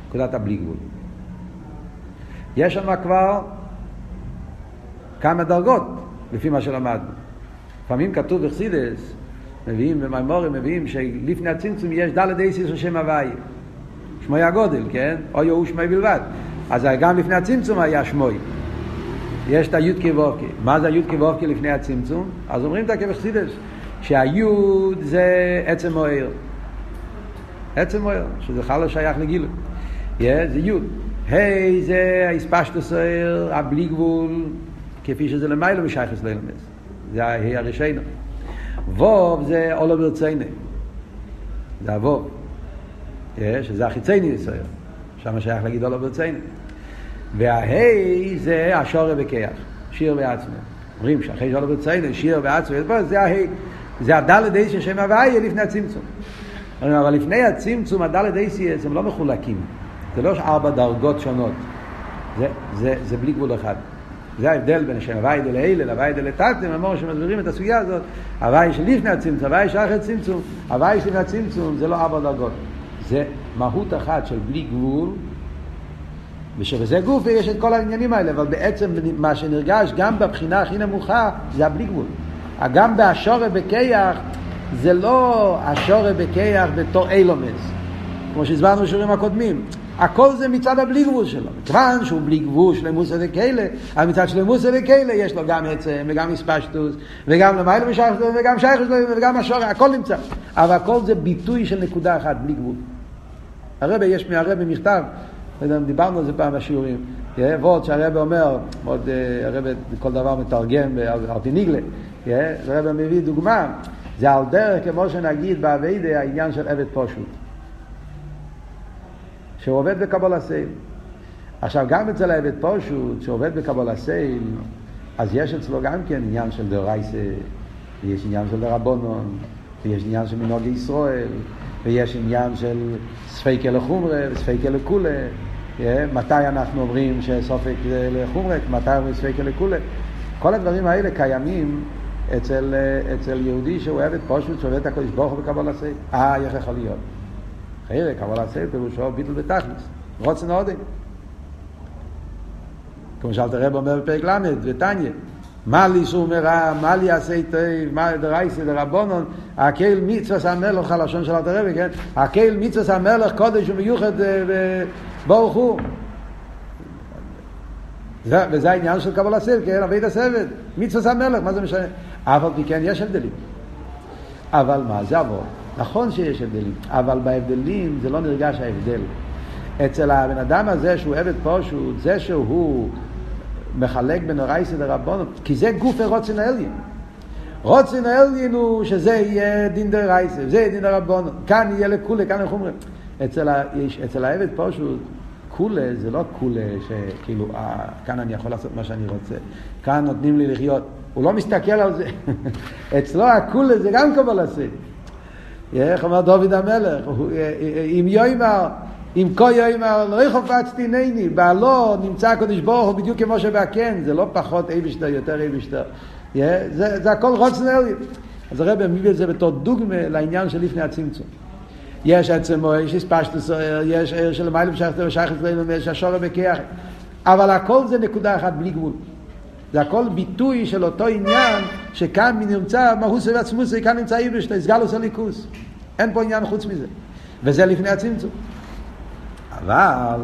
נקודת הבלי גבול. יש שם כבר כמה דרגות, לפי מה שלמדנו. לפעמים כתוב בחסידס, מביאים במימורים, מביאים שלפני הצמצום יש דלת אייסיס של שם הוויה. שמוי הגודל, כן? או יהוא שמוי בלבד. אז גם לפני הצמצום היה שמוי. יש את הי"ק ו"ק. מה זה הי"ק ו"ק לפני הצמצום? אז אומרים את הכבש סידש, שהיוד זה עצם מוער. עצם מוער, שזה בכלל לא שייך לגילוי. Yeah, זה יוד. ה' זה האספשטוס הבלי גבול, כפי שזה למיילו משייכס לילמס. זה הה' הראשינו. ווב זה אולו ברצייני. זה הווב. שזה החיצייני ישראל. שם שייך להגיד אולו ברצייני. וההי זה השורא בכיח, שיר ועצמא. אומרים שאחרי שאולו ברצייני, שיר ועצמא, זה ההי. זה הדלת איסי שם הוויה לפני הצמצום. אבל לפני הצמצום, הדלת איסי הם לא מחולקים. זה לא ארבע דרגות שונות. זה, זה, זה בלי גבול אחד. זה ההבדל בין השם הוואי דלאלה להוואי דלתתם, אמרו שמסבירים את הסוגיה הזאת, הוואי שלפני הצמצום, הוואי שאחרי הצמצום, הוואי שלפני הצמצום זה לא ארבע דרגות, זה מהות אחת של בלי גבול, ושבזה גוף יש את כל העניינים האלה, אבל בעצם מה שנרגש גם בבחינה הכי נמוכה זה הבלי גבול. גם באשורי בכיח זה לא אשורי בכיח בתור אילומס, כמו שהסברנו בשיעורים הקודמים. הכל זה מצד הבלי גבול שלו. מכיוון שהוא בלי גבול של מוסא וכאלה, אבל מצד של מוסא וכאלה יש לו גם עצם וגם מספשטוס וגם למעלה משייכות וגם שייכות וגם השור, הכל נמצא. אבל הכל זה ביטוי של נקודה אחת, בלי גבול. הרבה, יש מהרבה מכתב, דיברנו על זה פעם בשיעורים, ועוד שהרבה אומר, עוד אה, הרבה כל דבר מתרגם על פי ניגלה, הרבה מביא דוגמה, זה על דרך כמו שנגיד באביידה העניין של עבד פשוט. שהוא עובד בקבול הסייל. עכשיו, גם אצל העבד פושוט, שעובד בקבול הסייל, אז יש אצלו גם כן עניין של דרייסה, ויש עניין של דרבונון, ויש עניין של מנהוגי ישראל, ויש עניין של ספיקה לחומרה וספיקה לכולה. מתי אנחנו אומרים שסופק לחומרה, מתי אומרים ספיקה לכולה. כל הדברים האלה קיימים אצל, אצל יהודי שהוא עבד פושוט, שעובד את הקודש ברוך הוא בקבול הסייל. אה, איך יכול להיות? חיירה, קבלה סייל פירושו ביטל בתכלס, רוצן עודם. כמו שאלת הרב אומר בפרק ל' ותניא, מה לי איסור מרע, מה לי עשה טוב, מה דרייסי דרבונון, הקהל מצווה המלך, הלשון של אלת הרב, כן? הקהל מצווה המלך קודש ומיוחד ברוך הוא. וזה העניין של קבלה סייל, כן? אבית הסבד, מצווה המלך, מה זה משנה? אף על פי כן יש הבדלים. אבל מה, זה עבור. נכון שיש הבדלים, אבל בהבדלים זה לא נרגש ההבדל. אצל הבן אדם הזה שהוא עבד פשוט, זה שהוא מחלק בין אורייסא דרבונות, כי זה גוף רוצן העליין. רוצן העליין הוא שזה יהיה דין דרייסא, זה יהיה דין דרבונות, כאן יהיה לכולי, כאן איך אומרים. אצל, אצל העבד פשוט, כולה זה לא כולה שכאילו, אה, כאן אני יכול לעשות מה שאני רוצה, כאן נותנים לי לחיות. הוא לא מסתכל על זה. אצלו הכולה זה גם קבלה סייל. איך אומר דוד המלך, אם יוימר, אם כה יוימר, לא יחופצתי ניני, בעלו נמצא הקדוש ברוך הוא בדיוק כמו שבהקן, זה לא פחות אייבשטר, יותר אייבשטר. זה, זה הכל רוצנר. אז הרב מביא את זה בתור דוגמה לעניין של לפני הצמצום. יש עצמו, יש הספשטוס, יש עיר של מיילים שייכת שייכת אצלנו, יש השורם בכיח, אבל הכל זה נקודה אחת בלי גבול. זה הכל ביטוי של אותו עניין שכאן נמצא מהוס ועצמוס, כאן נמצא איבש, סגלוס הליכוס. אין פה עניין חוץ מזה. וזה לפני הצמצום. אבל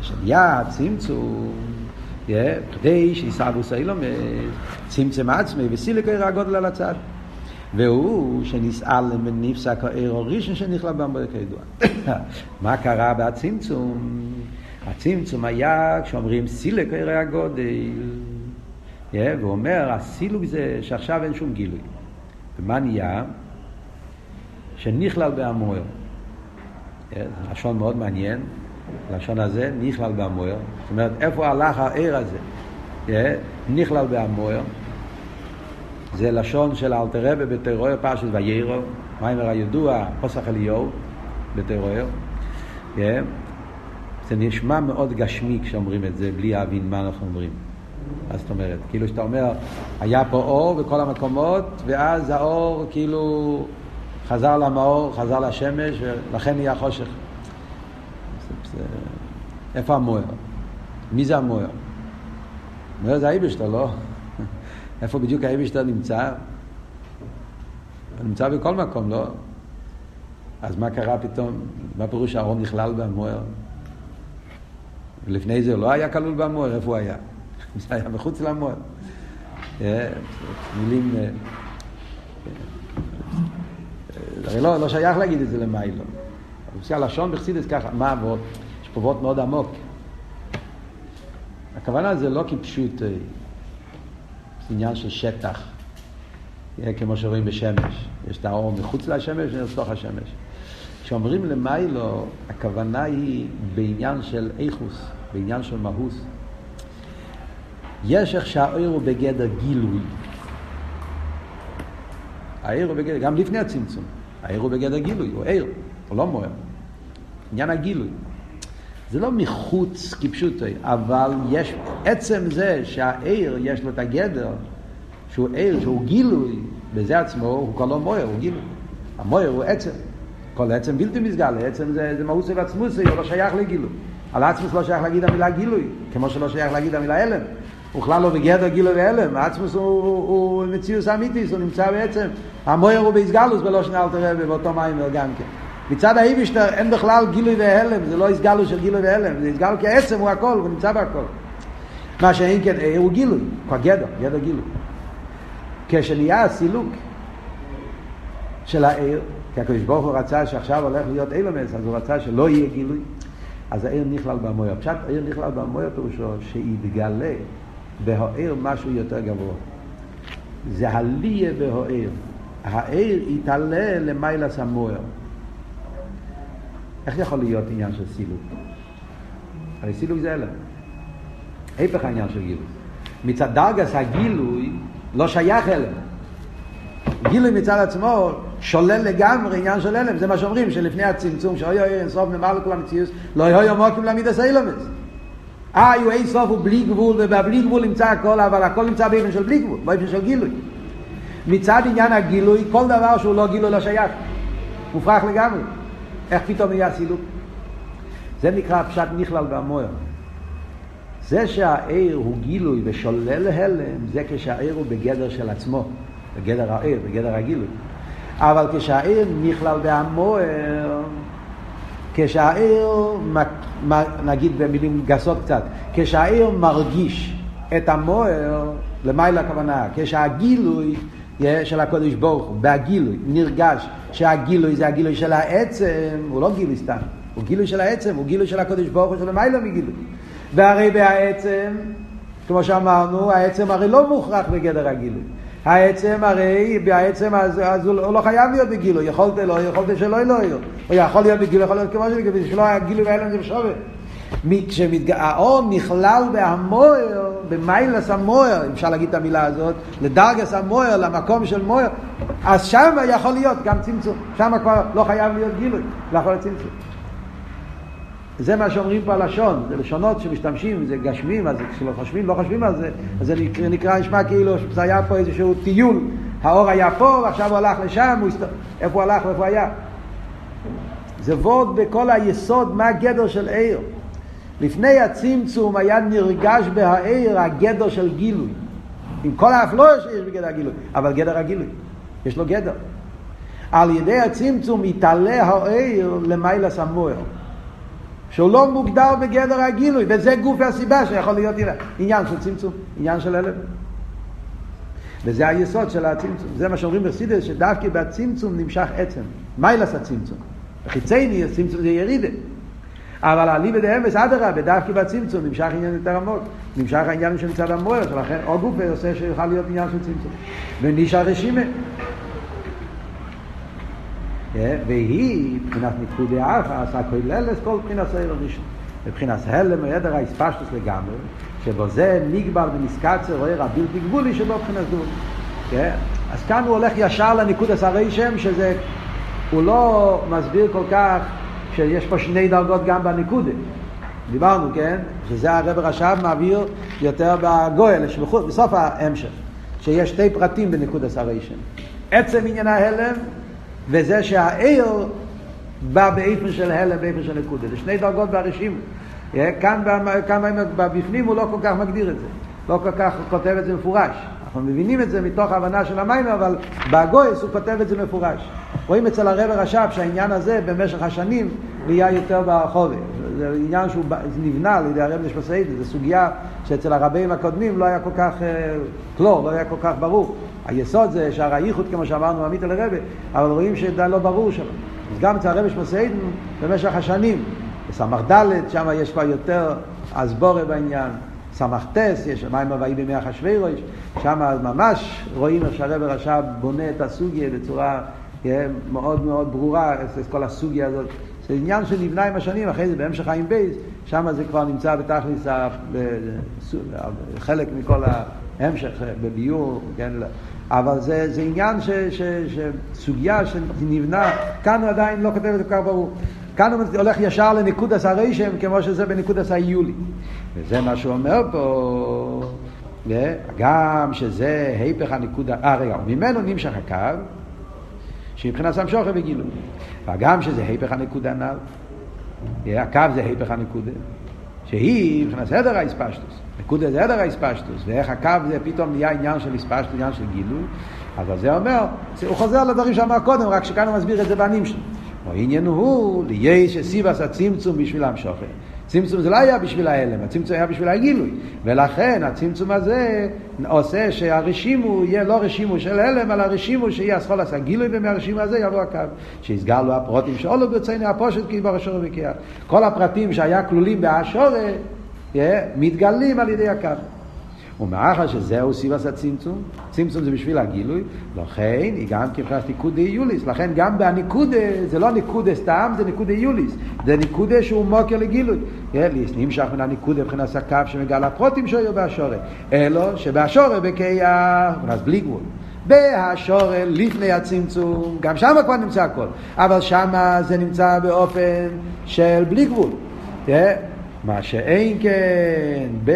כשנהיה הצמצום, כדי שיסבוס אילומד, צמצם עצמי וסילק עיר הגודל על הצד. והוא שנסעל מנפסק העיר הראשון שנכלל במבואה כידוע. מה קרה בהצמצום? הצמצום היה כשאומרים סילק עיר הגודל. והוא אומר, הסילוק זה שעכשיו אין שום גילוי. ומה נהיה? שנכלל בהמוער. לשון מאוד מעניין, לשון הזה, נכלל בהמוער. זאת אומרת, איפה הלך הער הזה? נכלל בהמוער. זה לשון של אלתרבה בטרור פרשת ויירו, מיימר הידוע, פוסח אליהו בטרור. זה נשמע מאוד גשמי כשאומרים את זה, בלי להבין מה אנחנו אומרים. מה זאת אומרת? כאילו שאתה אומר, היה פה אור בכל המקומות, ואז האור כאילו חזר למאור, חזר לשמש, ולכן נהיה חושך. איפה המוער? מי זה המוער? המוער זה האיבשטר, לא? איפה בדיוק האיבשטר נמצא? הוא נמצא בכל מקום, לא? אז מה קרה פתאום? מה פירוש שהאור נכלל במוער? לפני זה הוא לא היה כלול במוער, איפה הוא היה? זה היה מחוץ למוער. אה, מילים... אה, הרי לא, לא שייך להגיד את זה למיילו. לפי הלשון בחסידס ככה, מה? יש פה וורט מאוד עמוק. הכוונה זה לא כפשוט, זה עניין של שטח, כמו שרואים בשמש. יש את האור מחוץ לשמש ויש לתוך השמש. כשאומרים למיילו, הכוונה היא בעניין של איכוס, בעניין של מהוס. יש איך שהאור הוא בגדר גילוי. העיר הוא בגדר, גם לפני הצמצום, העיר הוא בגדר גילוי, הוא עיר, הוא לא מוער. עניין הגילוי. זה לא מחוץ כפשוטו, אבל יש, עצם זה שהעיר יש לו את הגדר, שהוא עיר, שהוא גילוי, בזה עצמו הוא כבר לא מוער, הוא גילוי. המוער הוא עצם. כל עצם בלתי מסגל, עצם זה, זה מהות ועצמוסי, הוא לא שייך לגילוי. על עצמוס לא שייך להגיד המילה גילוי, כמו שלא שייך להגיד המילה הלם. הוא בכלל לא בגדר גילוי והלם, עצמוס הוא, הוא, הוא מציאוס אמיתיס, הוא נמצא בעצם. המויר הוא באיסגלוס בלא שנה אל תראה באותו מים גם כן. מצד האיבישטר אין בכלל גילוי והלם, זה לא איסגלוס של גילוי והלם, זה איסגלוס כעצם הוא הכל, הוא נמצא בהכל. מה שאין כן עיר הוא גילוי, כבר גדר, גילוי. כשנהיה הסילוק של העיר, כי הקדוש ברוך הוא רצה שעכשיו הולך להיות אילומס, אז הוא רצה שלא יהיה גילוי, אז העיר נכלל במויר. פשט העיר נכלל במויר פירושו שיתגלה בהעיר משהו יותר גבוה. זה הליה בהעיר. העיר יתעלה למיילס המויר. איך יכול להיות עניין של סילוק? הרי סילוק זה אלם. ההפך העניין של גילוי. מצד דרגס הגילוי לא שייך אלם. גילוי מצד עצמו שולל לגמרי עניין של אלם. זה מה שאומרים, שלפני הצמצום, שאוי אוי אין סוף נאמר לכל המציאות, לא יהיו יומוקים למידס אילומס. אה, יהיו אין סוף הוא בלי גבול, ובבלי גבול נמצא הכל, אבל הכל נמצא באופן של בלי גבול, באופן של גילוי. מצד עניין הגילוי, כל דבר שהוא לא גילוי לא שייך. מופרך לגמרי. איך פתאום נהיה סילוק? זה נקרא פשט נכלל במויר. זה שהעיר הוא גילוי ושולל הלם, זה כשהעיר הוא בגדר של עצמו, בגדר העיר, בגדר הגילוי. אבל כשהעיר נכלל בהמוער, כשהעיר, נגיד במילים גסות קצת, כשהעיר מרגיש את המוער, למעלה הכוונה, כשהגילוי של הקודש ברוך הוא, בהגילוי, נרגש שהגילוי זה הגילוי של העצם, הוא לא גילוי סתם, הוא גילוי של העצם, הוא גילוי של הקודש ברוך הוא שלמעלה מגילוי. והרי בהעצם, כמו שאמרנו, העצם הרי לא מוכרח בגדר הגילוי. העצם הרי, בעצם אז, אז הוא לא חייב להיות בגילוי, יכולת לא, יכולת שלא לא יהיה. הוא יכול להיות בגילוי, יכול להיות כמו שזה, שלא היה גילוי ואין לזה בשווה. כשהאור נכלל בהמוער, במיילס המוער, אפשר להגיד את המילה הזאת, לדרגס המוער, למקום של מוער, אז שם יכול להיות גם צמצום. שם כבר לא חייב להיות גילוי, לא יכול להיות צמצום. זה מה שאומרים פה הלשון, זה לשונות שמשתמשים, זה גשמים, אז כשלא חושבים, לא חושבים על זה, אז זה נקרא, נקרא נשמע כאילו שזה היה פה איזשהו טיול, האור היה פה ועכשיו הוא הלך לשם, הוא הסת... איפה הוא הלך ואיפה היה. זה וורד בכל היסוד, מה הגדר של עיר. לפני הצמצום היה נרגש בהעיר הגדר של גילוי. עם כל האפלואה שיש בגדר הגילוי, אבל גדר הגילוי, יש לו גדר. על ידי הצמצום יתעלה העיר למיילס המוער. שהוא לא מוגדר בגדר הגילוי, וזה גוף הסיבה שיכול להיות עניין של צמצום, עניין של הלם. וזה היסוד של הצמצום. זה מה שאומרים בחסידס, שדווקא בצמצום נמשך עצם. מיילס הצמצום. חיצייני, הצמצום זה ירידה. אבל הליבה דאמס, אדרבה, דווקא בצמצום נמשך עניין יותר עמוק. נמשך העניין של מצד המוער, שלכן או גוף עושה שיוכל להיות עניין של צמצום. ונשאר רשימה. והיא, מבחינת ניקודי אחס, הכוללת כל מבחינת סעיר הראשון. מבחינת הלם, הידר האספשטוס לגמרי, שבו זה נגבל ונסקצר, רואה הבלתי גבולי שבו מבחינת גבול. אז כאן הוא הולך ישר לניקוד השרי שם, שזה, הוא לא מסביר כל כך שיש פה שני דרגות גם בניקודה. דיברנו, כן? שזה הרב רש"ב מעביר יותר בגואל, בסוף ההמשך, שיש שתי פרטים בניקוד השרי שם. עצם עניין ההלם וזה שהעיר בא באיפן של הלם, באיפן של נקודה. זה שני דרגות ברשימו. כאן, כאן בפנים הוא לא כל כך מגדיר את זה. לא כל כך כותב את זה מפורש. אנחנו מבינים את זה מתוך ההבנה של המים, אבל בגויס הוא כותב את זה מפורש. רואים אצל הרב הרש"ב שהעניין הזה במשך השנים נהיה יותר בחובה. זה עניין שהוא נבנה על ידי הרב נשפסיידן, זו סוגיה שאצל הרבים הקודמים לא היה כל כך קלור, לא היה כל כך ברור. היסוד זה שהר הייחוד, כמו שאמרנו, עמית אל הרבה, אבל רואים שזה לא ברור שם. אז גם אצל הרב נשפסיידן במשך השנים, בסמ"ך ד', שם יש כבר יותר הסבורה בעניין. סמ"ך טס, יש מים הבאים בימי אחשוורוש, שם ממש רואים איך שהרבר רש"ב בונה את הסוגיה בצורה מאוד מאוד ברורה, את כל הסוגיה הזאת. זה עניין שנבנה עם השנים, אחרי זה בהמשך חיים בייס, שם זה כבר נמצא בתכלס חלק מכל ההמשך בביור, כן, אבל זה, זה עניין ש, ש, ש, סוגיה שנבנה, כאן הוא עדיין לא כותב את זה כל כך ברור. כאן הוא הולך ישר לניקוד עשה רשם, כמו שזה בניקוד עשה יולי. וזה מה שהוא אומר פה, גם שזה היפך הנקודה, אה רגע, ממנו נמשך הקו, שמבחינת סם שוכר וגילוי. וגם שזה היפך הנקודה נ"ל, הקו זה היפך הנקודה, שהיא מבחינת סדר האספשטוס. נקודה זה סדר האספשטוס, ואיך הקו זה פתאום נהיה עניין של אספשטוס, עניין של גילוי. אבל זה אומר, הוא חוזר לדברים שאמר קודם, רק שכאן הוא מסביר את זה בנים שלו. העניין הוא, ליש סיבס הצמצום בשביל המשוכר. צמצום זה לא היה בשביל ההלם, הצמצום היה בשביל הגילוי. ולכן הצמצום הזה עושה שהרשימו יהיה לא רשימו של הלם, אלא רשימו שיהיה אסכולס הגילוי, ומהרשימו הזה יבוא הקו. שיסגר לו הפרוטים שאולו ברצינו הפושט כי בר השורה וקיח. כל הפרטים שהיה כלולים בהשורה, מתגלים על ידי הקו. ומאחר שזהו סיבס הצמצום, צמצום זה בשביל הגילוי, לכן היא גם כבחינת ניקודי יוליס, לכן גם בניקודה, זה לא ניקודה סתם, זה ניקודי יוליס, זה ניקודה שהוא מוקר לגילוי. נמשך מן הניקודה מבחינת הקו שמגל הפרוטים שהיו באשורת, אלו שבאשורת בכיח, אז בלי גבול. בהשורת לפני הצמצום, גם שם כבר נמצא הכל, אבל שם זה נמצא באופן של בלי גבול. מה שאין כן ב...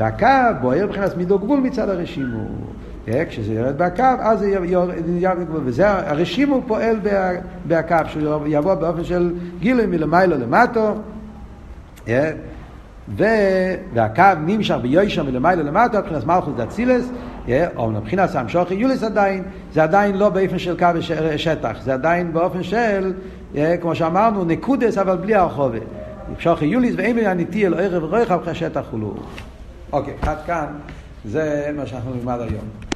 והקו בוער מבחינת מידו גבול מצד הרשימו. כשזה יורד בהקו, אז זה יורד גבול. וזה, הרשימו פועל בהקו, שהוא יבוא באופן של גילוי מלמיילו למטו. ו... והקו נמשך ביושר מלמיילו למטו, מבחינת מלכוס דאצילס, או מבחינת סם שוכי יוליס עדיין, זה עדיין לא באופן של קו שטח, זה עדיין באופן של, כמו שאמרנו, נקודס אבל בלי הרחובה. שוכי יוליס ואין לי אניתי אל ערב רויך על השטח כולו. אוקיי, עד כאן זה מה שאנחנו נלמד היום.